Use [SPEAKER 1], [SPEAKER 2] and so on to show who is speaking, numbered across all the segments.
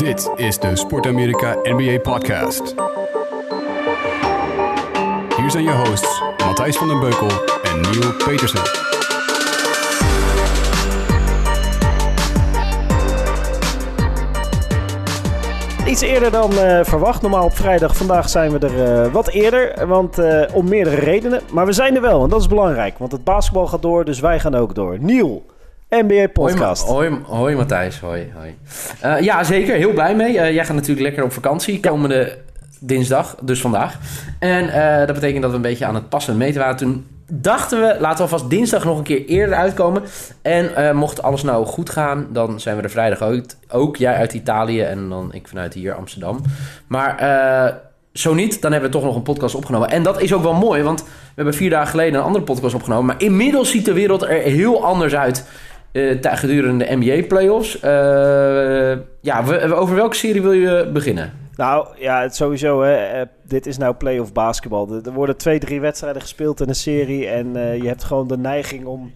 [SPEAKER 1] Dit is de Sport Amerika NBA Podcast. Hier zijn je hosts Matthijs van den Beukel en Neil Petersen.
[SPEAKER 2] Iets eerder dan eh, verwacht. Normaal op vrijdag. Vandaag zijn we er eh, wat eerder. Want eh, om meerdere redenen. Maar we zijn er wel. En dat is belangrijk. Want het basketbal gaat door. Dus wij gaan ook door. Niel. NBA podcast.
[SPEAKER 3] Hoi, hoi, hoi Matthijs, hoi. hoi. Uh, ja, zeker. Heel blij mee. Uh, jij gaat natuurlijk lekker op vakantie komende dinsdag, dus vandaag. En uh, dat betekent dat we een beetje aan het passen en meten waren. Toen dachten we, laten we alvast dinsdag nog een keer eerder uitkomen. En mocht alles nou goed gaan, dan zijn we er vrijdag ook. Ook jij uit Italië en dan ik vanuit hier Amsterdam. Maar zo niet, dan hebben we toch nog een podcast opgenomen. En dat is ook wel mooi, want we hebben vier dagen geleden een andere podcast opgenomen. Maar inmiddels ziet de wereld er heel anders uit uh, gedurende de NBA playoffs. Uh, ja, we, over welke serie wil je beginnen?
[SPEAKER 2] Nou ja, het sowieso. Hè, dit is nou playoff basketbal. Er worden twee, drie wedstrijden gespeeld in een serie. En je hebt gewoon de neiging om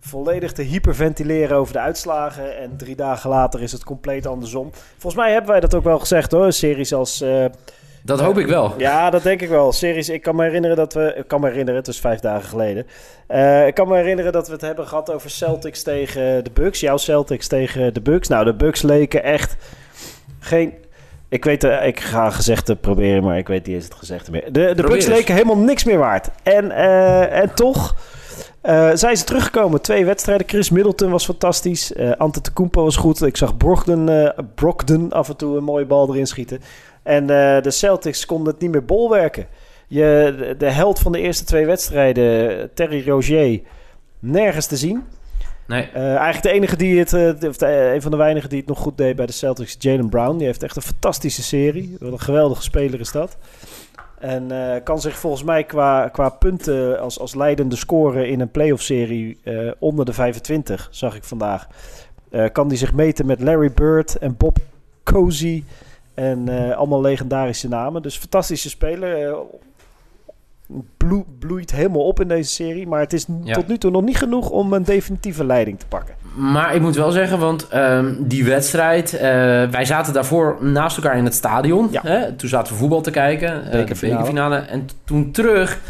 [SPEAKER 2] volledig te hyperventileren over de uitslagen. En drie dagen later is het compleet andersom. Volgens mij hebben wij dat ook wel gezegd hoor. Series als
[SPEAKER 3] dat hoop ik wel.
[SPEAKER 2] Ja, dat denk ik wel. Series, ik kan me herinneren dat we... Ik kan me herinneren, het is vijf dagen geleden. Uh, ik kan me herinneren dat we het hebben gehad over Celtics tegen de Bucks. Jouw Celtics tegen de Bucks. Nou, de Bucks leken echt geen... Ik weet, uh, ik ga gezegde proberen, maar ik weet niet eens het gezegde meer. De, de Bucks leken helemaal niks meer waard. En, uh, en toch... Uh, zijn ze teruggekomen. Twee wedstrijden. Chris Middleton was fantastisch. Uh, Ante Tecumpo was goed. Ik zag Brogdon, uh, Brogdon af en toe een mooie bal erin schieten. En de Celtics konden het niet meer bolwerken. Je, de, held van de eerste twee wedstrijden, Terry Rogier, nergens te zien.
[SPEAKER 3] Nee.
[SPEAKER 2] Uh, eigenlijk de enige die het, uh, of de, een van de weinigen die het nog goed deed bij de Celtics, Jalen Brown. Die heeft echt een fantastische serie. Wat een geweldige speler is dat. En uh, kan zich volgens mij qua, qua punten als, als leidende scoren in een playoff-serie onder de 25, zag ik vandaag. kan die zich meten met Larry Bird en Bob Cousy en uh, allemaal legendarische namen. Dus fantastische speler. Uh, bloe, bloeit helemaal op in deze serie. Maar het is ja. tot nu toe nog niet genoeg om een definitieve leiding te pakken.
[SPEAKER 3] Maar ik moet wel zeggen, want um, die wedstrijd... Uh, wij zaten daarvoor naast elkaar in het stadion.
[SPEAKER 2] Ja.
[SPEAKER 3] Hè? Toen zaten we voetbal te kijken. de bekerfinale. En toen terug...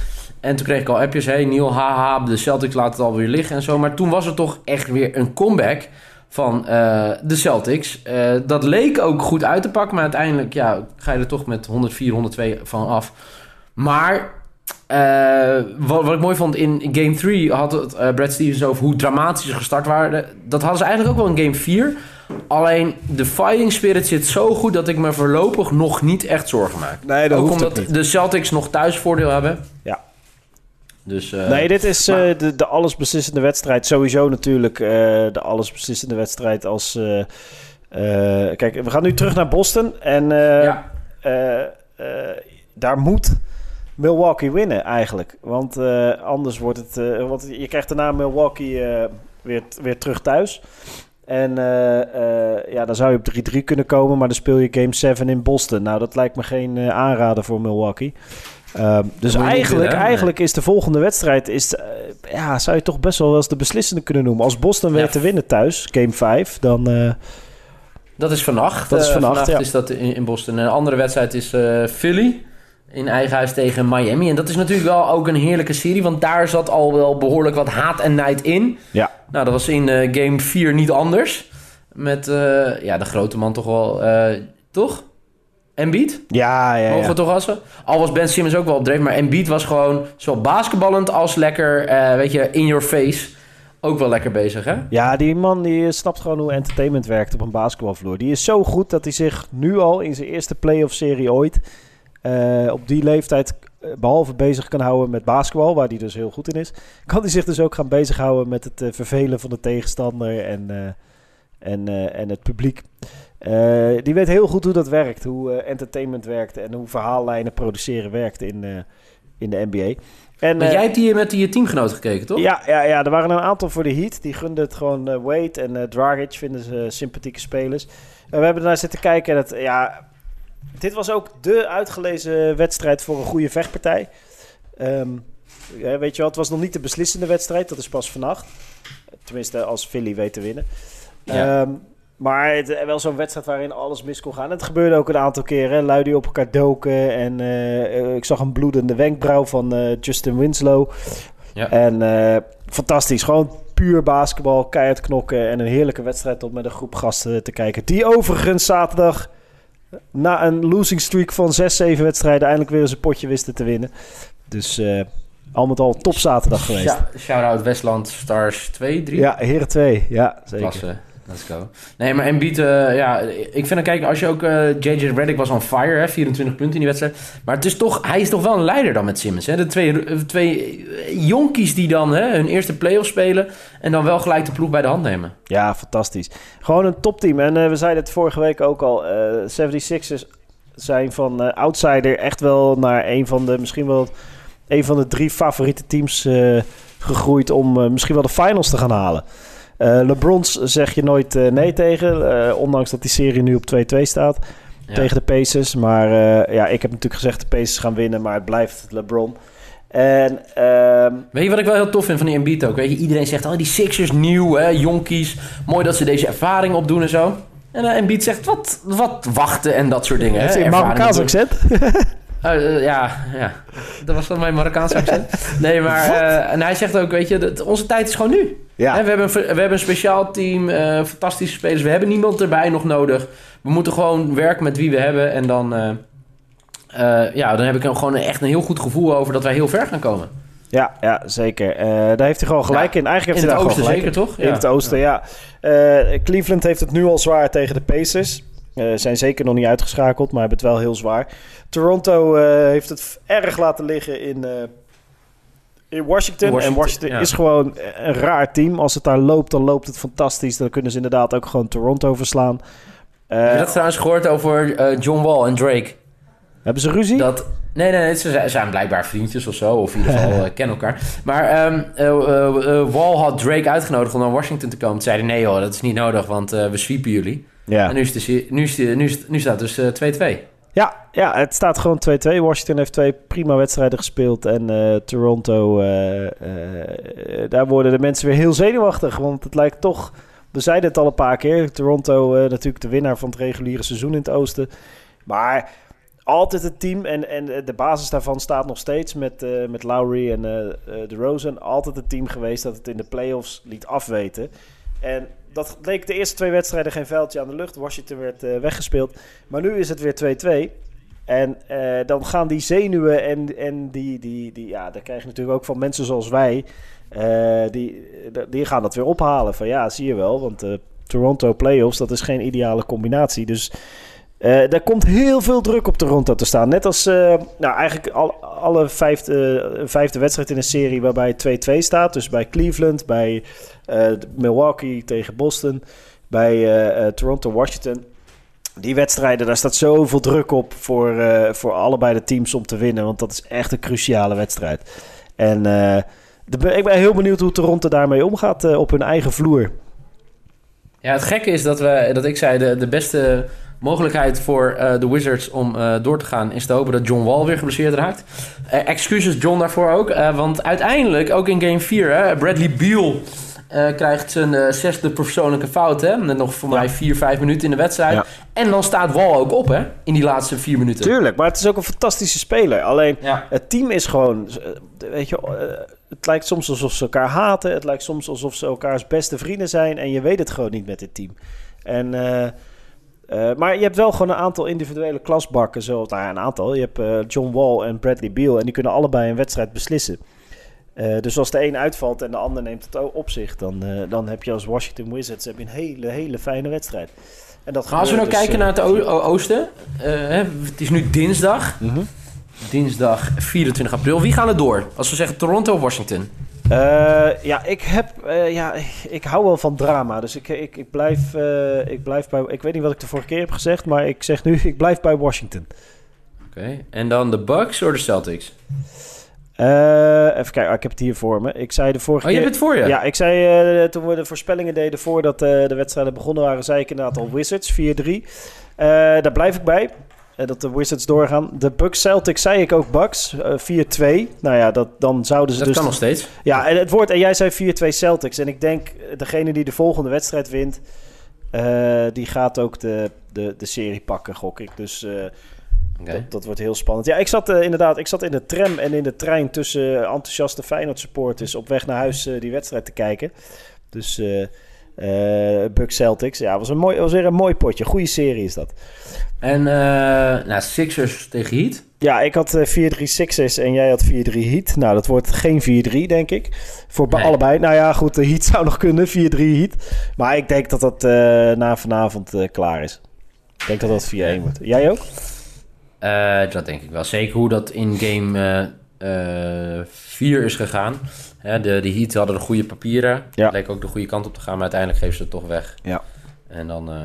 [SPEAKER 3] En toen kreeg ik al appjes. Hey Neil, haha, de Celtics laten het alweer liggen en zo. Maar toen was er toch echt weer een comeback van uh, de Celtics. Uh, dat leek ook goed uit te pakken, maar uiteindelijk ja, ga je er toch met 104, 102 van af. Maar uh, wat, wat, ik mooi vond in, Game 3 had het Brad Stevens over hoe dramatisch ze gestart waren. Dat hadden ze eigenlijk ook wel in Game 4. Alleen de fighting spirit zit zo goed dat ik me voorlopig nog niet echt zorgen maak.
[SPEAKER 2] Nee, dat
[SPEAKER 3] ook
[SPEAKER 2] hoeft
[SPEAKER 3] omdat de Celtics nog thuisvoordeel hebben.
[SPEAKER 2] Ja.
[SPEAKER 3] Dus, uh,
[SPEAKER 2] nee, dit is maar... uh, de, de allesbeslissende wedstrijd. Sowieso natuurlijk uh, de allesbeslissende wedstrijd als... kijk, we gaan nu terug naar Boston. En ja. daar moet Milwaukee winnen eigenlijk. Want anders wordt het... want je krijgt daarna Milwaukee weer, weer terug thuis. En ja, dan zou je op 3-3 kunnen komen. Maar dan speel je Game 7 in Boston. Nou, dat lijkt me geen aanrader voor Milwaukee. Um, dus eigenlijk, eigenlijk is de volgende wedstrijd... Is, uh, ja, zou je toch best wel eens de beslissende kunnen noemen. Als Boston ja. weer te winnen thuis, game 5, dan... Uh,
[SPEAKER 3] dat is vannacht.
[SPEAKER 2] Dat is vannacht,
[SPEAKER 3] vannacht
[SPEAKER 2] ja.
[SPEAKER 3] is dat in, in, Boston. En een andere wedstrijd is Philly in eigen huis tegen Miami. En dat is natuurlijk wel ook een heerlijke serie... want daar zat al wel behoorlijk wat haat en nijd in.
[SPEAKER 2] Ja.
[SPEAKER 3] Nou, dat was in game 4 niet anders. Met ja, de grote man toch wel... toch? Embiid?
[SPEAKER 2] Ja, ja, ja.
[SPEAKER 3] Mogen we toch assen? Al was Ben Simmons ook wel op dreef, maar Embiid was gewoon zowel basketballend als lekker, uh, weet je, in your face. Ook wel lekker bezig, hè?
[SPEAKER 2] Ja, die man die snapt gewoon hoe entertainment werkt op een basketbalvloer. Die is zo goed dat hij zich nu al in zijn eerste playoff-serie ooit... Uh, op die leeftijd behalve bezig kan houden met basketbal, waar hij dus heel goed in is... kan hij zich dus ook gaan bezighouden met het uh, vervelen van de tegenstander en, en, en het publiek. Uh, die weet heel goed hoe dat werkt, hoe uh, entertainment werkt en hoe verhaallijnen produceren werkt in, uh, in de NBA.
[SPEAKER 3] En, maar jij hebt hier met je teamgenoten gekeken, toch?
[SPEAKER 2] Ja, ja, ja, er waren een aantal voor de Heat. Die gunden het gewoon Wade en Dragic, vinden ze sympathieke spelers. we hebben ernaar zitten kijken en het, ja, dit was ook de uitgelezen wedstrijd voor een goede vechtpartij. Um, ja, weet je wel, het was nog niet de beslissende wedstrijd, dat is pas vannacht. Tenminste, als Philly weet te winnen.
[SPEAKER 3] Ja.
[SPEAKER 2] Um, Maar het, wel zo'n wedstrijd waarin alles mis kon gaan. Het gebeurde ook een aantal keren. Lui die op elkaar doken. En eh, ik zag een bloedende wenkbrauw van eh, Justin Winslow.
[SPEAKER 3] Ja.
[SPEAKER 2] En eh, fantastisch. Gewoon puur basketbal, keihard knokken. En een heerlijke wedstrijd om met een groep gasten te kijken. Die overigens zaterdag na een losing streak van 6, 7 wedstrijden... eindelijk weer eens een potje wisten te winnen. Dus eh, al met al top zaterdag geweest.
[SPEAKER 3] Ja, shout-out Westland Stars 2, 3.
[SPEAKER 2] Ja, Heren 2. Ja, zeker.
[SPEAKER 3] Klasse. Let's go. Nee, maar Embiid, eh ja, ik vind dan kijken, als je ook, eh, JJ Redick was on fire, hè, 24 punten in die wedstrijd. Maar het is toch, hij is toch wel een leider dan met Simmons. Hè? De twee, eh, twee jonkies die dan hè, hun eerste playoff spelen en dan wel gelijk de ploeg bij de hand nemen.
[SPEAKER 2] Ja, fantastisch. Gewoon een topteam. En eh, we zeiden het vorige week ook al. eh 76ers zijn van eh, outsider echt wel naar een van de, misschien wel een van de drie favoriete teams eh, gegroeid om eh, misschien wel de finals te gaan halen. Eh LeBron's zeg je nooit eh, nee tegen, eh, ondanks dat die serie nu op 2-2 staat
[SPEAKER 3] Ja.
[SPEAKER 2] tegen de Pacers. Maar ja, ik heb natuurlijk gezegd de Pacers gaan winnen, maar het blijft LeBron. En ehm,
[SPEAKER 3] Weet je wat ik wel heel tof vind van die Embiid ook? Weet je, iedereen zegt, oh die Sixers nieuw, hè, jonkies. Mooi dat ze deze ervaring opdoen en zo. En uh, Embiid zegt, wat, wat wachten en dat soort dingen. hè,
[SPEAKER 2] Marokkaans accent?
[SPEAKER 3] Eh, eh, ja, ja, dat was dan mijn Marokkaanse accent. Nee, maar eh, en hij zegt ook, weet je, dat, onze tijd is gewoon nu.
[SPEAKER 2] Ja.
[SPEAKER 3] Hè, we, hebben een, we hebben een speciaal team, eh, fantastische spelers. We hebben niemand erbij nog nodig. We moeten gewoon werken met wie we hebben. En dan, ja, dan heb ik er gewoon echt een heel goed gevoel over dat wij heel ver gaan komen.
[SPEAKER 2] Ja, ja zeker. Daar heeft hij gewoon gelijk
[SPEAKER 3] Ja,
[SPEAKER 2] in. Eigenlijk
[SPEAKER 3] in
[SPEAKER 2] heeft
[SPEAKER 3] het
[SPEAKER 2] hij daar
[SPEAKER 3] oosten zeker, toch?
[SPEAKER 2] In het oosten, ja. Cleveland heeft het nu al zwaar tegen de Pacers. Eh zijn zeker nog niet uitgeschakeld, maar hebben het wel heel zwaar. Toronto eh, heeft het erg laten liggen in, eh, in Washington.
[SPEAKER 3] Washington,
[SPEAKER 2] En Washington
[SPEAKER 3] ja.
[SPEAKER 2] is gewoon een raar team. Als het daar loopt, dan loopt het fantastisch. Dan kunnen ze inderdaad ook gewoon Toronto verslaan.
[SPEAKER 3] Heb je dat trouwens gehoord over John Wall en Drake?
[SPEAKER 2] hebben ze ruzie?
[SPEAKER 3] Dat, nee, nee, ze zijn- blijkbaar vriendjes of zo. Of in ieder geval kennen elkaar. Maar ehm, eh, eh, eh, Wall had Drake uitgenodigd om naar Washington te komen. Toen zeiden nee joh, dat is niet nodig, want we sweepen jullie.
[SPEAKER 2] Ja.
[SPEAKER 3] En nu, is de, se- nu, is de, nu, is, nu staat het dus eh, 2-2.
[SPEAKER 2] Ja, ja, het staat gewoon 2-2. Washington heeft twee prima wedstrijden gespeeld. En eh, Toronto, eh, eh, daar worden de mensen weer heel zenuwachtig. Want het lijkt toch, we zeiden het al een paar keer. Toronto natuurlijk de winnaar van het reguliere seizoen in het oosten. Maar altijd het team en, en de basis daarvan staat nog steeds met, met Lowry en de Rosen. Altijd het team geweest dat het in de playoffs liet afweten. En dat leek de eerste twee wedstrijden geen veldje aan de lucht. Washington werd uh, weggespeeld. Maar nu is het weer 2-2. En uh, dan gaan die zenuwen en, en die, die, die, ja, daar krijg je natuurlijk ook van mensen zoals wij. Uh, die, die gaan dat weer ophalen. Van ja, zie je wel. Want Toronto playoffs, dat is geen ideale combinatie. Dus uh, daar komt heel veel druk op Toronto te staan. Net als uh, nou, eigenlijk al, alle vijfde, vijfde wedstrijd in een serie waarbij 2-2 staat. Dus bij Cleveland, bij Milwaukee tegen Boston, bij Toronto, Washington. Die wedstrijden, daar staat zoveel druk op voor, voor allebei de teams om te winnen. Want dat is echt een cruciale wedstrijd. En de, ik ben heel benieuwd hoe Toronto daarmee omgaat op hun eigen vloer.
[SPEAKER 3] Ja, het gekke is dat, we, dat ik zei, de, de beste mogelijkheid voor uh, de Wizards om uh, door te gaan is te hopen dat John Wall weer geblesseerd raakt. Uh, excuses John daarvoor ook, want uiteindelijk, ook in game 4, hè, Bradley Beal krijgt zijn zesde persoonlijke fout. Hè, nog voor ja. mij 4, 5 minuten in de wedstrijd. Ja. En dan staat Wall ook op hè, in die laatste 4 minuten.
[SPEAKER 2] Tuurlijk, maar het is ook een fantastische speler. Alleen ja. het team is gewoon, weet je, het lijkt soms alsof ze elkaar haten. Het lijkt soms alsof ze elkaars beste vrienden zijn. En je weet het gewoon niet met dit team. En... Uh, maar je hebt wel gewoon een aantal individuele klasbakken. Zo, nou ja, een aantal. Je hebt uh, John Wall en Bradley Beal. En die kunnen allebei een wedstrijd beslissen. Uh, dus als de een uitvalt en de ander neemt het op zich... dan, dan heb je als Washington Wizards heb je een hele, hele fijne wedstrijd.
[SPEAKER 3] En dat maar als we nou dus, kijken naar het oosten. Het is nu dinsdag.
[SPEAKER 2] Mhm.
[SPEAKER 3] Dinsdag 24 april. Wie gaan er door? Als we zeggen Toronto of Washington?
[SPEAKER 2] Uh, ja, ik heb. Uh, ja, ik hou wel van drama. Dus ik, ik, ik, blijf, uh, ik blijf bij. Ik weet niet wat ik de vorige keer heb gezegd, maar ik zeg nu: ik blijf bij Washington.
[SPEAKER 3] Oké. Okay. En dan de Bucks of de Celtics?
[SPEAKER 2] even kijken, oh, ik heb het hier voor me. Ik zei de vorige
[SPEAKER 3] oh,
[SPEAKER 2] keer.
[SPEAKER 3] je hebt het voor je?
[SPEAKER 2] Ja, ik zei toen we de voorspellingen deden voordat de wedstrijden begonnen waren, zei ik inderdaad al Wizards 4-3. daar blijf ik bij. Uh, dat de Wizards doorgaan. De Bucks Celtics zei ik ook Bucks. Uh, 4-2. Nou ja, dat, dan zouden ze
[SPEAKER 3] dat
[SPEAKER 2] dus...
[SPEAKER 3] kan nog steeds.
[SPEAKER 2] Ja, en het woord... En jij zei 4-2 Celtics. En ik denk, degene die de volgende wedstrijd wint... Eh, die gaat ook de, de, de serie pakken, gok ik. Dus eh,
[SPEAKER 3] Oké.
[SPEAKER 2] dat, dat wordt heel spannend. Ja, ik zat eh, inderdaad ik zat in de tram en in de trein tussen enthousiaste Feyenoord supporters op weg naar huis eh, die wedstrijd te kijken. Dus eh eh, Buck Celtics. Ja, was, een mooi, was weer een mooi potje. Goede serie is dat.
[SPEAKER 3] En eh, nou, Sixers tegen Heat.
[SPEAKER 2] Ja, ik had eh, 4-3 Sixers en jij had 4-3 Heat. Nou, dat wordt geen 4-3, denk ik. Voor
[SPEAKER 3] Nee.
[SPEAKER 2] allebei. Nou ja, goed, de Heat zou nog kunnen, 4-3 Heat. Maar ik denk dat dat eh, na vanavond eh, klaar is. Ik denk dat dat 4-1 wordt. Jij ook?
[SPEAKER 3] Eh, dat denk ik wel. Zeker hoe dat in game 4 is gegaan. Hè, de, de Heat hadden de goede papieren.
[SPEAKER 2] Ja.
[SPEAKER 3] Leek ook de goede kant op te gaan, maar uiteindelijk geven ze het toch weg.
[SPEAKER 2] Ja.
[SPEAKER 3] En dan, eh,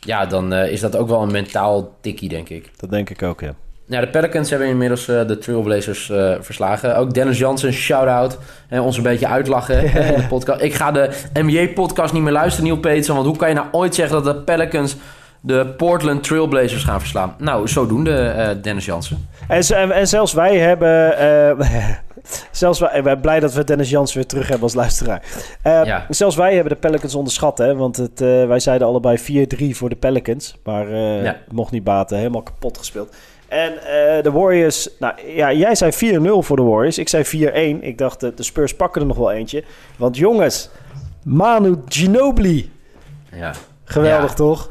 [SPEAKER 3] ja, dan eh, is dat ook wel een mentaal tikkie, denk ik.
[SPEAKER 2] Dat denk ik ook, ja.
[SPEAKER 3] Ja, de Pelicans hebben inmiddels eh, de Trailblazers verslagen. Ook Dennis Jansen, shout-out. En ons een beetje uitlachen in de podcast. Ik ga de NBA-podcast niet meer luisteren, Neil Peterson. Want hoe kan je nou ooit zeggen dat de Pelicans de Portland Trailblazers gaan verslaan? Nou, zodoende Dennis Jansen.
[SPEAKER 2] En, en zelfs wij hebben... zelfs wij, ben blij dat we Dennis Jans weer terug hebben als luisteraar. Eh,
[SPEAKER 3] Ja.
[SPEAKER 2] Zelfs wij hebben de Pelicans onderschat, hè. Want het, eh, wij zeiden allebei 4-3 voor de Pelicans. Maar eh,
[SPEAKER 3] Ja.
[SPEAKER 2] mocht niet baten. Helemaal kapot gespeeld. En de Warriors... Nou ja, jij zei 4-0 voor de Warriors. Ik zei 4-1. Ik dacht, de, de Spurs pakken er nog wel eentje. Want jongens, Manu Ginobili.
[SPEAKER 3] Ja.
[SPEAKER 2] Geweldig,
[SPEAKER 3] Ja.
[SPEAKER 2] toch?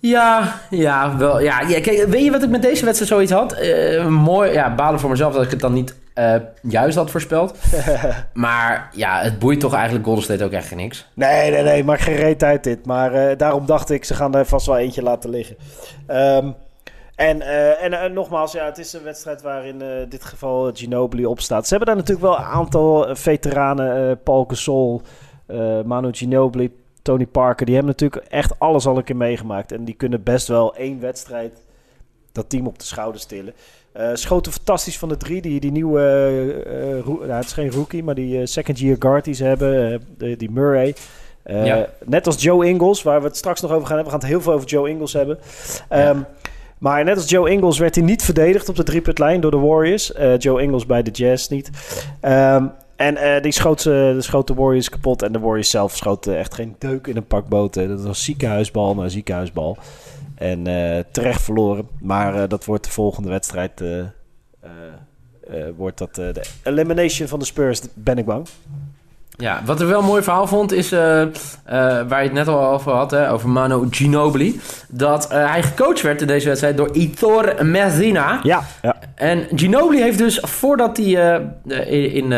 [SPEAKER 3] Ja, ja, wel. Ja, ja, kijk, weet je wat ik met deze wedstrijd zoiets had? Eh, mooi, ja, balen voor mezelf dat ik het dan niet eh, juist had voorspeld. maar ja, het boeit toch eigenlijk Golden State ook echt geen niks.
[SPEAKER 2] Nee, nee, nee, maar geen reet uit dit. Maar eh, daarom dacht ik, ze gaan er vast wel eentje laten liggen. Ehm, en eh, en nogmaals, ja, het is een wedstrijd waarin in dit geval Ginobili opstaat. Ze hebben daar natuurlijk wel een aantal veteranen. Paul Gasol, Manu Ginobili, Tony Parker. Die hebben natuurlijk echt alles al een keer meegemaakt. En die kunnen best wel één wedstrijd dat team op de schouders tillen. Eh schoten fantastisch van de drie. Die, die nieuwe, nou, het is geen rookie, maar die second year guard die ze hebben. de- die Murray.
[SPEAKER 3] Ja.
[SPEAKER 2] Net als Joe Ingles, waar we het straks nog over gaan hebben. We gaan het heel veel over Joe Ingles hebben. Ehm, Maar net als Joe Ingles werd hij niet verdedigd op de driepuntlijn door de Warriors. Joe Ingles bij de Jazz niet. Ehm, en die schoot, ze- schoot de Warriors kapot. En de Warriors zelf schoten echt geen deuk in een pak boten. Dat was ziekenhuisbal na ziekenhuisbal. En eh, terecht verloren. Maar eh, dat wordt de volgende wedstrijd. eh, wordt dat de elimination van de Spurs, ben ik bang.
[SPEAKER 3] Ja, wat ik wel een mooi verhaal vond is, waar je het net al over had, hè, over Manu Ginobili. Dat hij gecoacht werd in deze wedstrijd door Itor Messina.
[SPEAKER 2] Ja, ja.
[SPEAKER 3] En Ginobili heeft dus, voordat hij in,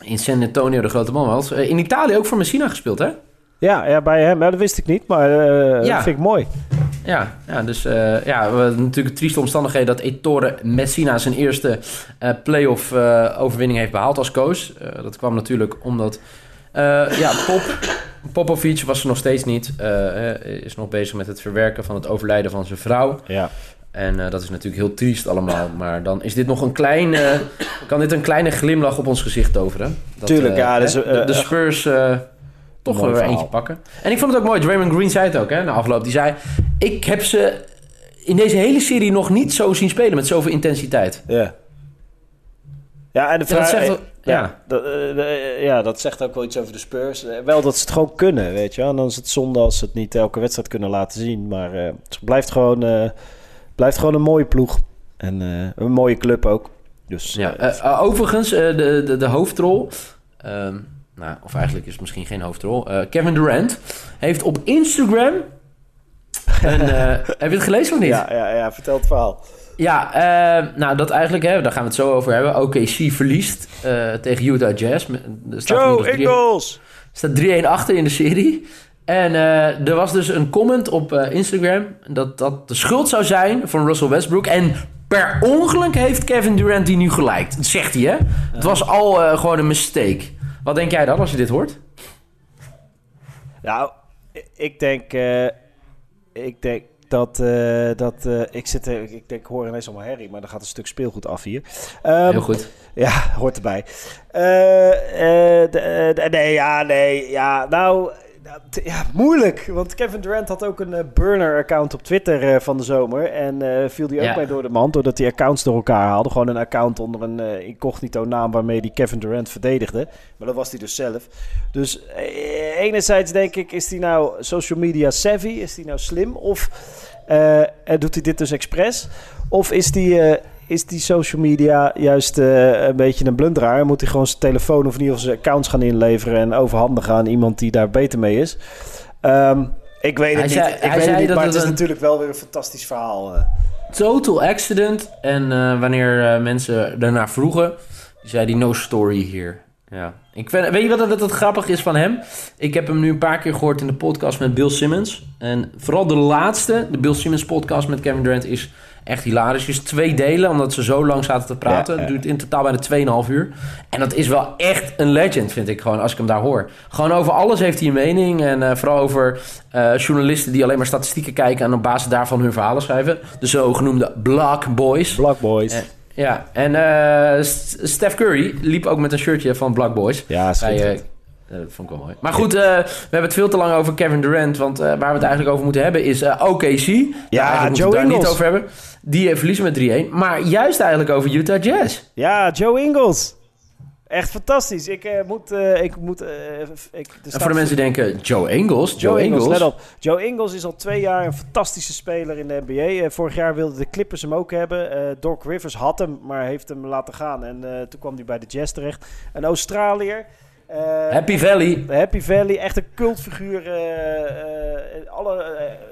[SPEAKER 3] in San Antonio de grote man was, in Italië ook voor Messina gespeeld, hè?
[SPEAKER 2] Ja, ja, bij hem. Dat wist ik niet, maar
[SPEAKER 3] Ja.
[SPEAKER 2] dat vind ik mooi.
[SPEAKER 3] Ja, ja dus eh, ja, we, natuurlijk trieste omstandigheden dat Ettore Messina zijn eerste eh playoff eh, overwinning heeft behaald als coach. Dat kwam natuurlijk omdat ja, Pop, Popovic was er nog steeds niet. is nog bezig met het verwerken van het overlijden van zijn vrouw.
[SPEAKER 2] Ja.
[SPEAKER 3] En dat is natuurlijk heel triest allemaal. Maar dan is dit nog een klein, eh, kan dit een kleine glimlach op ons gezicht toveren. Dat,
[SPEAKER 2] Tuurlijk, ja, dus,
[SPEAKER 3] de, de Spurs toch
[SPEAKER 2] mooi
[SPEAKER 3] weer
[SPEAKER 2] verhaal.
[SPEAKER 3] eentje pakken. En ik vond het ook mooi. Draymond Green zei het ook hè, na afloop. Die zei, ik heb ze in deze hele serie nog niet zo zien spelen met zoveel intensiteit.
[SPEAKER 2] Ja. Ja, en de
[SPEAKER 3] Ja, dat
[SPEAKER 2] vraag...
[SPEAKER 3] zegt wel-
[SPEAKER 2] ja,
[SPEAKER 3] ja.
[SPEAKER 2] Dat, eh, ja, dat zegt ook wel iets over de Spurs. Eh, wel dat ze het gewoon kunnen, weet je wel. En dan is het zonde als ze het niet elke wedstrijd kunnen laten zien. Maar eh, het blijft gewoon, eh, blijft gewoon een mooie ploeg. En eh, een mooie club ook. Dus
[SPEAKER 3] Ja,
[SPEAKER 2] eh,
[SPEAKER 3] eh, eh, overigens, eh, de, de, de hoofdrol... ehm, nou, of eigenlijk is het misschien geen hoofdrol. eh, Kevin Durant heeft op Instagram... Een, eh, heb je het gelezen of niet?
[SPEAKER 2] ja, ja, ja, vertel het verhaal.
[SPEAKER 3] Ja, eh, nou dat eigenlijk, hè, daar gaan we het zo over hebben. OKC verliest tegen Utah Jazz. Er staat
[SPEAKER 2] Joe Ingles!
[SPEAKER 3] staat 3-1 achter in de serie. En er was dus een comment op Instagram dat dat de schuld zou zijn van Russell Westbrook. En per ongeluk heeft Kevin Durant die nu gelijk. Dat zegt hij, hè? Het was al gewoon een mistake. Wat denk jij dan als je dit hoort?
[SPEAKER 2] Nou, ik denk, ik denk dat, dat ik zit, er- ik denk, ik hoor ineens allemaal herrie, maar er gaat een stuk speelgoed af hier. Ehm,
[SPEAKER 3] Heel goed.
[SPEAKER 2] Ja, hoort erbij. Eh, eh, eh, nee, ja, nee, ja. Nou, ja, moeilijk. Want Kevin Durant had ook een eh, burner-account op Twitter eh, van de zomer. En eh, viel die ook
[SPEAKER 3] Ja.
[SPEAKER 2] mee door de mand. Doordat hij accounts door elkaar haalde. Gewoon een account onder een incognito naam waarmee hij Kevin Durant verdedigde. Maar dat was hij dus zelf. Dus enerzijds denk ik, is hij nou social media savvy? Is hij nou slim? Of eh, doet hij dit dus expres? Of is die... eh, is die social media juist eh, een beetje een blunderaar? Moet hij gewoon zijn telefoon of in ieder geval zijn accounts gaan inleveren en overhandigen aan iemand die daar beter mee is? Ehm, ik weet het
[SPEAKER 3] Hij
[SPEAKER 2] niet.
[SPEAKER 3] zei-
[SPEAKER 2] ik
[SPEAKER 3] hij
[SPEAKER 2] weet het
[SPEAKER 3] zei
[SPEAKER 2] niet,
[SPEAKER 3] dat
[SPEAKER 2] maar
[SPEAKER 3] het
[SPEAKER 2] is
[SPEAKER 3] een-
[SPEAKER 2] natuurlijk wel weer een fantastisch verhaal. eh.
[SPEAKER 3] Total accident. En eh, wanneer mensen daarna vroegen, zei hij no story hier. Ja. Ik vind, weet je wat het, het grappig is van hem? Ik heb hem nu een paar keer gehoord in de podcast met Bill Simmons. En vooral de laatste, de Bill Simmons podcast met Kevin Durant, is echt hilarisch. Is twee delen, omdat ze zo lang zaten te praten. Het duurt in totaal bijna 2,5 uur. En dat is wel echt een legend, vind ik gewoon, als ik hem daar hoor. Gewoon over alles heeft hij een mening. En eh, vooral over eh, journalisten die alleen maar statistieken kijken... en op basis daarvan hun verhalen schrijven. De zogenoemde Block Boys.
[SPEAKER 2] Black Boys.
[SPEAKER 3] Ja, en eh, Steph Curry liep ook met een shirtje van Black Boys.
[SPEAKER 2] ja, schitterend.
[SPEAKER 3] Eh, dat vond ik wel mooi. Maar goed, eh, we hebben het veel te lang over Kevin Durant. Want eh, waar we het eigenlijk over moeten hebben is eh, OKC. Ja, moeten
[SPEAKER 2] Joe
[SPEAKER 3] we het daar niet
[SPEAKER 2] Ingles.
[SPEAKER 3] over hebben. Die eh, verliezen met 3-1. Maar juist eigenlijk over Utah Jazz.
[SPEAKER 2] ja, Joe Ingles. Echt fantastisch. Ik eh, moet... eh, ik moet eh, ik,
[SPEAKER 3] En voor de mensen die denken, Joe Ingles?
[SPEAKER 2] Joe Ingles, let op. Joe Ingles is al twee jaar een fantastische speler in de NBA. Eh, vorig jaar wilden de Clippers hem ook hebben. Eh Doc Rivers had hem, maar heeft hem laten gaan. En eh, toen kwam hij bij de Jazz terecht. Een Australiër. Eh,
[SPEAKER 3] Happy Valley.
[SPEAKER 2] Happy Valley, echt een cultfiguur. eh, eh, alle,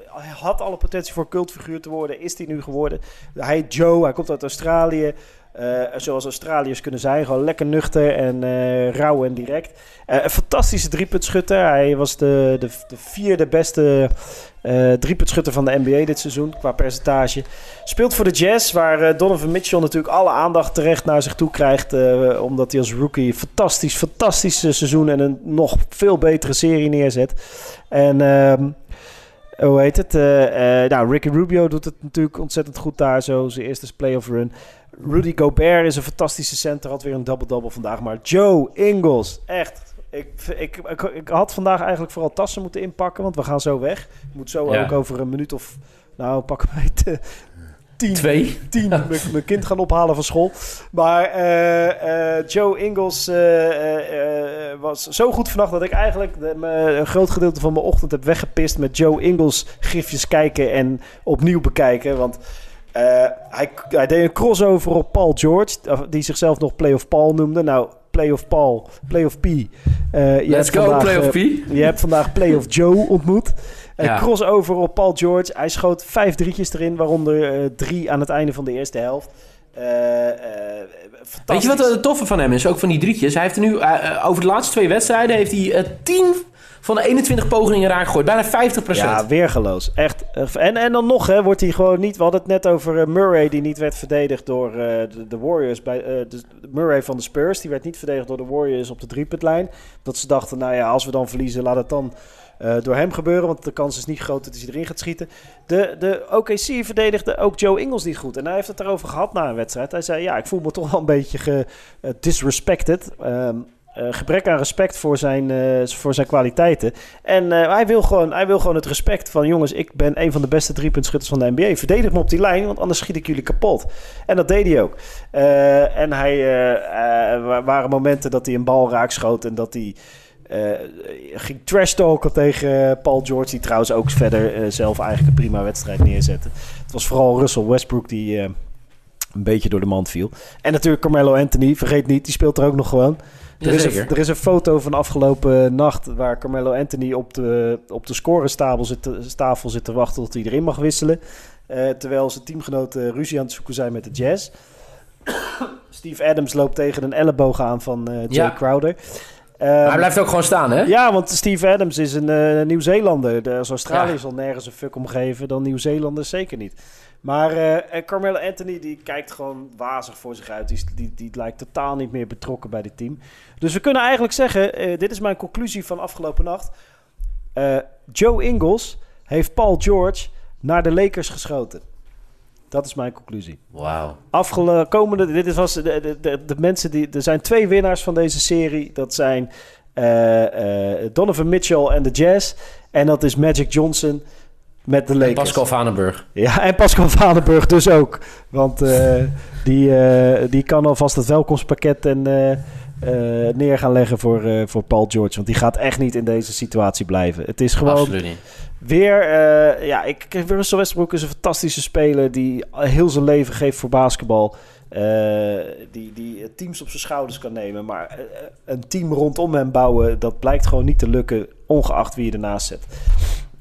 [SPEAKER 2] hij had alle potentie voor cultfiguur te worden. Is hij nu geworden? Hij heet Joe, hij komt uit Australië. Eh, zoals Australiërs kunnen zijn. Gewoon lekker nuchter en eh, rauw en direct. Eh, een fantastische driepuntschutter. Hij was de, de, de vierde beste driepuntschutter van de NBA dit seizoen qua percentage. Speelt voor de Jazz, waar Donovan Mitchell natuurlijk alle aandacht terecht naar zich toe krijgt. omdat hij als rookie een fantastisch, fantastisch seizoen en een nog veel betere serie neerzet. En ehm, hoe heet het? Nou, Ricky Rubio doet het natuurlijk ontzettend goed daar, zo zijn eerste playoff run. Rudy Gobert is een fantastische center, had weer een double-double vandaag. Maar Joe Ingles, echt. Ik, ik, ik, ik had vandaag eigenlijk vooral tassen moeten inpakken, want we gaan zo weg. Ik moet zo
[SPEAKER 3] Ja.
[SPEAKER 2] ook over een minuut of, nou pak hem uit, tien,
[SPEAKER 3] Twee.
[SPEAKER 2] tien mijn- kind gaan ophalen van school. Maar eh, eh, Joe Ingles eh, was zo goed vannacht dat ik eigenlijk de, me- een groot gedeelte van mijn ochtend heb weggepist met Joe Ingles gifjes kijken en opnieuw bekijken. Want eh, hij, hij deed een crossover op Paul George, of- die zichzelf nog Playoff Paul noemde. Nou, Playoff Paul, Playoff P. Eh, je
[SPEAKER 3] Let's
[SPEAKER 2] hebt
[SPEAKER 3] go,
[SPEAKER 2] vandaag,
[SPEAKER 3] Playoff
[SPEAKER 2] eh,
[SPEAKER 3] P.
[SPEAKER 2] je hebt vandaag Playoff Joe ontmoet.
[SPEAKER 3] Ja.
[SPEAKER 2] crossover op Paul George. Hij schoot vijf drietjes erin, waaronder drie aan het einde van de eerste helft.
[SPEAKER 3] Weet je wat het toffe van hem is? Ook van die drietjes. Hij heeft er nu, over de laatste twee wedstrijden, heeft hij 10 van de 21 pogingen raak gegooid. Bijna 50%
[SPEAKER 2] Ja, weergeloos. Echt. eh, En, en dan nog, hè, wordt hij gewoon niet... We hadden het net over eh, Murray, die niet werd verdedigd door eh, de, Warriors. Bij, de, Murray van de Spurs, die werd niet verdedigd door de Warriors op de driepuntlijn. Dat ze dachten, nou ja, als we dan verliezen, laat het dan door hem gebeuren. Want de kans is niet groot dat hij erin gaat schieten. De, de OKC verdedigde ook Joe Ingles niet goed. En hij heeft het erover gehad na een wedstrijd. Hij zei, ja, ik voel me toch wel een beetje ge, eh, eh, gebrek aan respect voor zijn, eh, voor zijn kwaliteiten. En eh, hij, wil gewoon, hij wil gewoon het respect van... jongens, ik ben een van de beste driepuntschutters van de NBA. Verdedig me op die lijn, want anders schiet ik jullie kapot. En dat deed hij ook. En hij, er waren momenten dat hij een bal raak schoot... en dat hij ging trash talken tegen Paul George... die trouwens ook verder zelf eigenlijk een prima wedstrijd neerzette. Het was vooral Russell Westbrook die... een beetje door de mand viel. En natuurlijk Carmelo Anthony, vergeet niet, die speelt er ook nog gewoon. Er is, een, er is een foto van afgelopen nacht waar Carmelo Anthony op de, op de zit, tafel zit te wachten tot hij erin mag wisselen. Eh, terwijl zijn teamgenoten ruzie aan het zoeken zijn met de Jazz. Steve Adams loopt tegen een elleboog aan van eh Jay
[SPEAKER 3] Ja.
[SPEAKER 2] Crowder.
[SPEAKER 3] Maar
[SPEAKER 2] Ehm,
[SPEAKER 3] hij blijft ook gewoon staan, hè?
[SPEAKER 2] ja, want Steve Adams is een eh, Nieuw-Zeelander. De- Als Australië
[SPEAKER 3] Ja.
[SPEAKER 2] zal nergens een fuck om geven, dan Nieuw-Zeelanders zeker niet. Maar en Carmelo Anthony die kijkt gewoon wazig voor zich uit. Die, die, die lijkt totaal niet meer betrokken bij dit team. Dus we kunnen eigenlijk zeggen, eh, dit is mijn conclusie van afgelopen nacht. Eh, Joe Ingles heeft Paul George naar de Lakers geschoten. Dat is mijn conclusie.
[SPEAKER 3] Wauw.
[SPEAKER 2] Afgekomende, dit was de, de, de, de mensen die. Er zijn twee winnaars van deze serie. Dat zijn Donovan Mitchell en de Jazz. En dat is Magic Johnson met de Lakers.
[SPEAKER 3] Pascal Vanenburg.
[SPEAKER 2] Ja, en Pascal Vadenburg dus ook. Want eh, die, eh, die kan alvast het welkomstpakket en, eh, neer gaan leggen voor, voor Paul George. Want die gaat echt niet in deze situatie blijven. Het is gewoon
[SPEAKER 3] Absoluut niet.
[SPEAKER 2] weer... ja, ik, Russell Westbrook is een fantastische speler... die heel zijn leven geeft voor basketbal. Die, die teams op zijn schouders kan nemen. Maar een team rondom hem bouwen... dat blijkt gewoon niet te lukken... ongeacht wie je ernaast zet.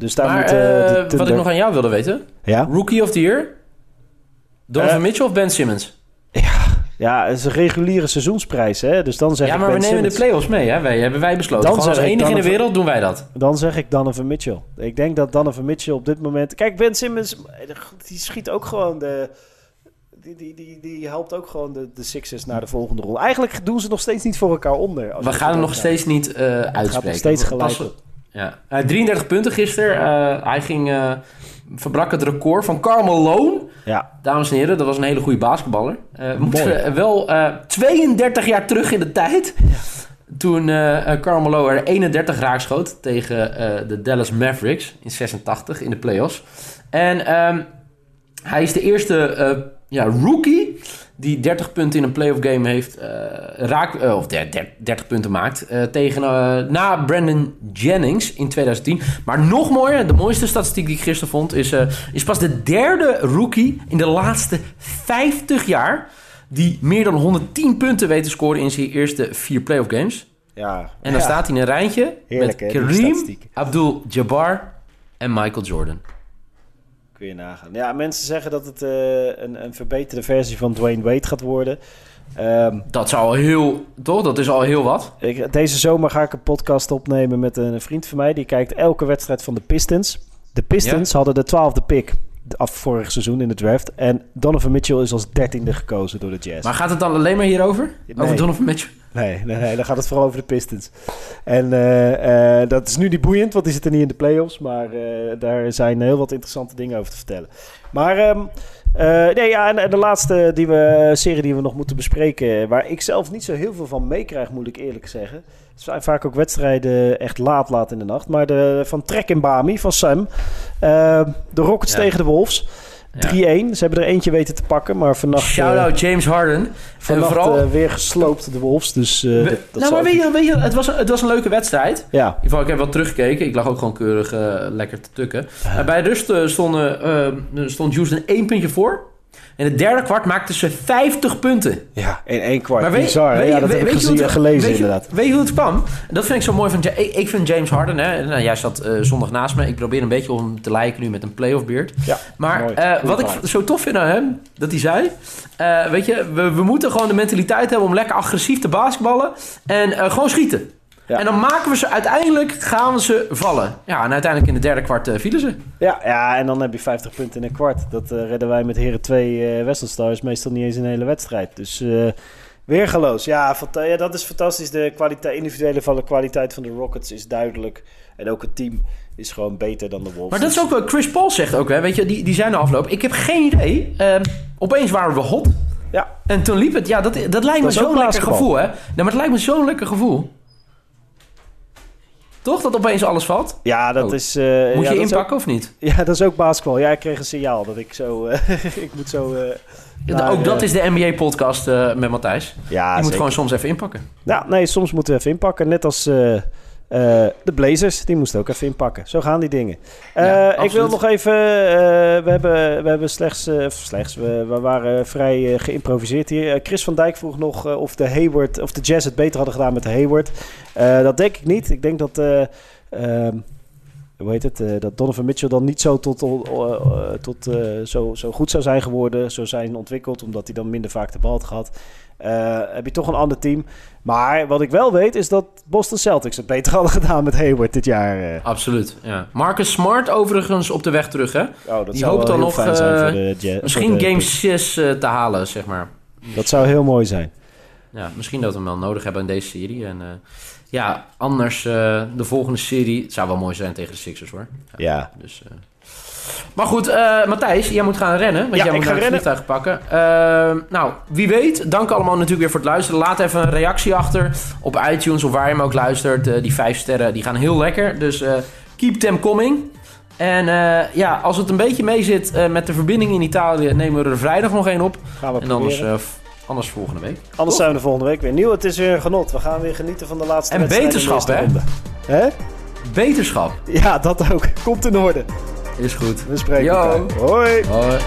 [SPEAKER 2] Dus daar
[SPEAKER 3] Maar
[SPEAKER 2] moet... eh,
[SPEAKER 3] eh,
[SPEAKER 2] de
[SPEAKER 3] wat ik nog aan jou wilde weten.
[SPEAKER 2] Ja?
[SPEAKER 3] Rookie of the Year? Donovan
[SPEAKER 2] Eh,
[SPEAKER 3] Mitchell of Ben Simmons?
[SPEAKER 2] Ja, het is een reguliere seizoensprijs, hè? Dus dan zeg
[SPEAKER 3] Ja,
[SPEAKER 2] ik
[SPEAKER 3] maar we nemen de play-offs mee, hè? Wij, hebben wij besloten.
[SPEAKER 2] Dan
[SPEAKER 3] Gewoon als enige in de wereld doen wij dat.
[SPEAKER 2] Dan zeg ik Donovan Mitchell. Ik denk dat Donovan Mitchell op dit moment... Kijk, Ben Simmons, die schiet ook gewoon de... Die, die, die, die helpt ook gewoon de, de Sixers naar de volgende ronde. Eigenlijk doen ze nog steeds niet voor elkaar onder.
[SPEAKER 3] We gaan
[SPEAKER 2] het
[SPEAKER 3] hem nog steeds niet eh uitspreken.
[SPEAKER 2] gaat nog steeds gelijk
[SPEAKER 3] Pas-. Ja. Eh, 33 punten gisteren. Eh, hij ging, eh, verbrak het record van Karl Malone.
[SPEAKER 2] Ja,
[SPEAKER 3] Dames en heren, dat was een hele goede basketballer. Eh moeten we wel eh, 32 jaar terug in de tijd. Toen eh eh, Karl Malone er 31 raakschoot tegen eh, de Dallas Mavericks in 86 in de playoffs. En ehm, hij is de eerste eh, ja, rookie die 30 punten in een playoff game heeft eh, raak, eh, of der- der- 30 punten maakt eh, tegen na Brandon Jennings in 2010. Maar nog mooier, de mooiste statistiek die ik gisteren vond, is, is pas de derde rookie in de laatste 50 jaar die meer dan 110 punten weet te scoren in zijn eerste vier playoff games.
[SPEAKER 2] ja.
[SPEAKER 3] En dan
[SPEAKER 2] Ja.
[SPEAKER 3] staat hij in een rijtje
[SPEAKER 2] Heerlijk,
[SPEAKER 3] met Kareem. Abdul-Jabbar en Michael Jordan.
[SPEAKER 2] Kun je nagaan. Ja, mensen zeggen dat het eh, een, een verbeterde versie van Dwayne Wade gaat worden. Ehm,
[SPEAKER 3] Dat is al heel, toch? Dat is al heel wat.
[SPEAKER 2] Ik, deze zomer ga ik een podcast opnemen met een vriend van mij. Die kijkt elke wedstrijd van de Pistons. De Pistons hadden de twaalfde pick af vorig seizoen in de draft. En Donovan Mitchell is als dertiende gekozen door de Jazz.
[SPEAKER 3] Maar gaat het dan alleen maar hierover?
[SPEAKER 2] Nee.
[SPEAKER 3] Over Donovan Mitchell?
[SPEAKER 2] Nee, nee, nee, dan gaat het vooral over de Pistons. En eh, eh, dat is nu niet boeiend, want die zitten niet in de playoffs. Maar eh, daar zijn heel wat interessante dingen over te vertellen. Maar ehm, eh, nee, ja, en, en de laatste die we, serie die we nog moeten bespreken... waar ik zelf niet zo heel veel van meekrijg, moet ik eerlijk zeggen. Het zijn vaak ook wedstrijden echt laat, laat in de nacht. Maar de, van Trek in Bami, van Sam. Eh, de Rockets
[SPEAKER 3] Ja.
[SPEAKER 2] tegen de Wolves. 3-1.
[SPEAKER 3] Ja.
[SPEAKER 2] Ze hebben er eentje weten te pakken, maar vannacht... eh,
[SPEAKER 3] Shout-out James Harden.
[SPEAKER 2] Vannacht
[SPEAKER 3] en vooral...
[SPEAKER 2] eh, weer gesloopt, de Wolves. Dus, eh,
[SPEAKER 3] We-
[SPEAKER 2] dat, dat
[SPEAKER 3] nou, maar weet je, weet je het, was, het was een leuke wedstrijd.
[SPEAKER 2] Ja,
[SPEAKER 3] In ieder geval, ik heb wel teruggekeken. Ik lag ook gewoon keurig eh, lekker te tukken. Bij rust eh, stonden, eh, stond Houston één puntje voor. In het derde kwart maakten ze 50 punten.
[SPEAKER 2] Ja, in één kwart.
[SPEAKER 3] Maar weet,
[SPEAKER 2] Bizar,
[SPEAKER 3] weet,
[SPEAKER 2] ja, dat
[SPEAKER 3] weet-
[SPEAKER 2] heb ik gezien,
[SPEAKER 3] het-
[SPEAKER 2] gelezen
[SPEAKER 3] weet
[SPEAKER 2] inderdaad.
[SPEAKER 3] Weet je hoe het kwam? Dat vind ik zo mooi van... Ik, ik vind James Harden... Hè, nou, jij zat eh, zondag naast me. Ik probeer een beetje om hem te lijken nu met een playoff beard.
[SPEAKER 2] Ja,
[SPEAKER 3] Maar eh, wat ik zo tof vind aan hem... Dat hij zei... eh, weet je, we, we moeten gewoon de mentaliteit hebben... om lekker agressief te basketballen. En gewoon schieten.
[SPEAKER 2] Ja.
[SPEAKER 3] En dan maken we ze... Uiteindelijk gaan we ze vallen. Ja, en uiteindelijk in de derde kwart eh, vielen ze.
[SPEAKER 2] Ja, ja, en dan heb je 50 punten in een kwart. Dat eh, redden wij met Heren 2 eh Wesselstars meestal niet eens een hele wedstrijd. Dus weergeloos. Ja, ja, dat is fantastisch. De kwaliteit, individuele van de kwaliteit van de Rockets is duidelijk. En ook het team is gewoon beter dan de Wolves.
[SPEAKER 3] Maar dat is ook wat Chris Paul zegt ook, hè. Weet je, die, die zijn de afloop. Ik heb geen idee. Ehm, opeens waren we hot.
[SPEAKER 2] Ja,
[SPEAKER 3] En toen liep het. Ja, dat, dat lijkt me
[SPEAKER 2] Dat
[SPEAKER 3] zo'n lekker gevoel, hè. Nou, maar het lijkt me zo'n lekker gevoel. Toch? Dat opeens alles valt?
[SPEAKER 2] ja dat
[SPEAKER 3] Oh.
[SPEAKER 2] is... eh,
[SPEAKER 3] Moet
[SPEAKER 2] ja,
[SPEAKER 3] je
[SPEAKER 2] ook-
[SPEAKER 3] inpakken of niet?
[SPEAKER 2] ja, dat is ook basketbal. Ja, ik kreeg een signaal dat ik zo... eh, ik moet zo... eh,
[SPEAKER 3] Ja,
[SPEAKER 2] naar,
[SPEAKER 3] ook dat is de NBA-podcast met Matthijs.
[SPEAKER 2] Ja,
[SPEAKER 3] Je moet
[SPEAKER 2] zeker.
[SPEAKER 3] gewoon soms even inpakken.
[SPEAKER 2] Ja, nee, soms moeten we even inpakken. Net als eh, de Blazers, die moesten ook even inpakken. Zo gaan die dingen. Eh,
[SPEAKER 3] Ja,
[SPEAKER 2] ik wil nog even... eh, we, hebben, we hebben slechts... slechts, we, we waren vrij geïmproviseerd hier. Chris van Dijk vroeg nog of de Hayward... of de Jazz het beter hadden gedaan met de Hayward. Dat denk ik niet. Ik denk dat... hoe heet het? eh, dat Donovan Mitchell dan niet zo tot, eh, tot eh, zo, zo goed zou zijn geworden, zo zijn ontwikkeld, omdat hij dan minder vaak de bal had gehad. Eh, heb je toch een ander team. Maar wat ik wel weet is dat Boston Celtics het beter hadden gedaan met Hayward dit jaar.
[SPEAKER 3] Absoluut, ja. Marcus Smart overigens op de weg terug, hè.
[SPEAKER 2] Oh, dat
[SPEAKER 3] Die hoopt dan nog. Misschien game
[SPEAKER 2] Kings.
[SPEAKER 3] 6 eh, te halen, zeg maar.
[SPEAKER 2] Dat zou heel mooi zijn.
[SPEAKER 3] Ja, misschien dat we hem wel nodig hebben in deze serie. En, ja, anders eh, de volgende serie... Het zou wel mooi zijn tegen de Sixers, hoor.
[SPEAKER 2] Ja.
[SPEAKER 3] Dus, eh. Maar goed, eh, Matthijs, jij moet gaan rennen. Want
[SPEAKER 2] Ja,
[SPEAKER 3] jij moet naar het
[SPEAKER 2] rennen.
[SPEAKER 3] vliegtuig pakken. Nou, wie weet. Dank allemaal natuurlijk weer voor het luisteren. Laat even een reactie achter op iTunes of waar je hem ook luistert. Die vijf sterren, die gaan heel lekker. Dus keep them coming. En ja, als het een beetje mee zit met de verbinding in Italië... nemen we er vrijdag nog één op.
[SPEAKER 2] Gaan we
[SPEAKER 3] En anders,
[SPEAKER 2] proberen.
[SPEAKER 3] Anders volgende week.
[SPEAKER 2] Anders zijn we de volgende week weer nieuw. Het is weer een genot. We gaan weer genieten van de laatste
[SPEAKER 3] En
[SPEAKER 2] eerste
[SPEAKER 3] hè?
[SPEAKER 2] Hè?
[SPEAKER 3] Beterschap.
[SPEAKER 2] Ja, dat ook. Komt in orde.
[SPEAKER 3] Is goed.
[SPEAKER 2] We spreken
[SPEAKER 3] Yo.
[SPEAKER 2] elkaar. Hoi.
[SPEAKER 3] Hoi.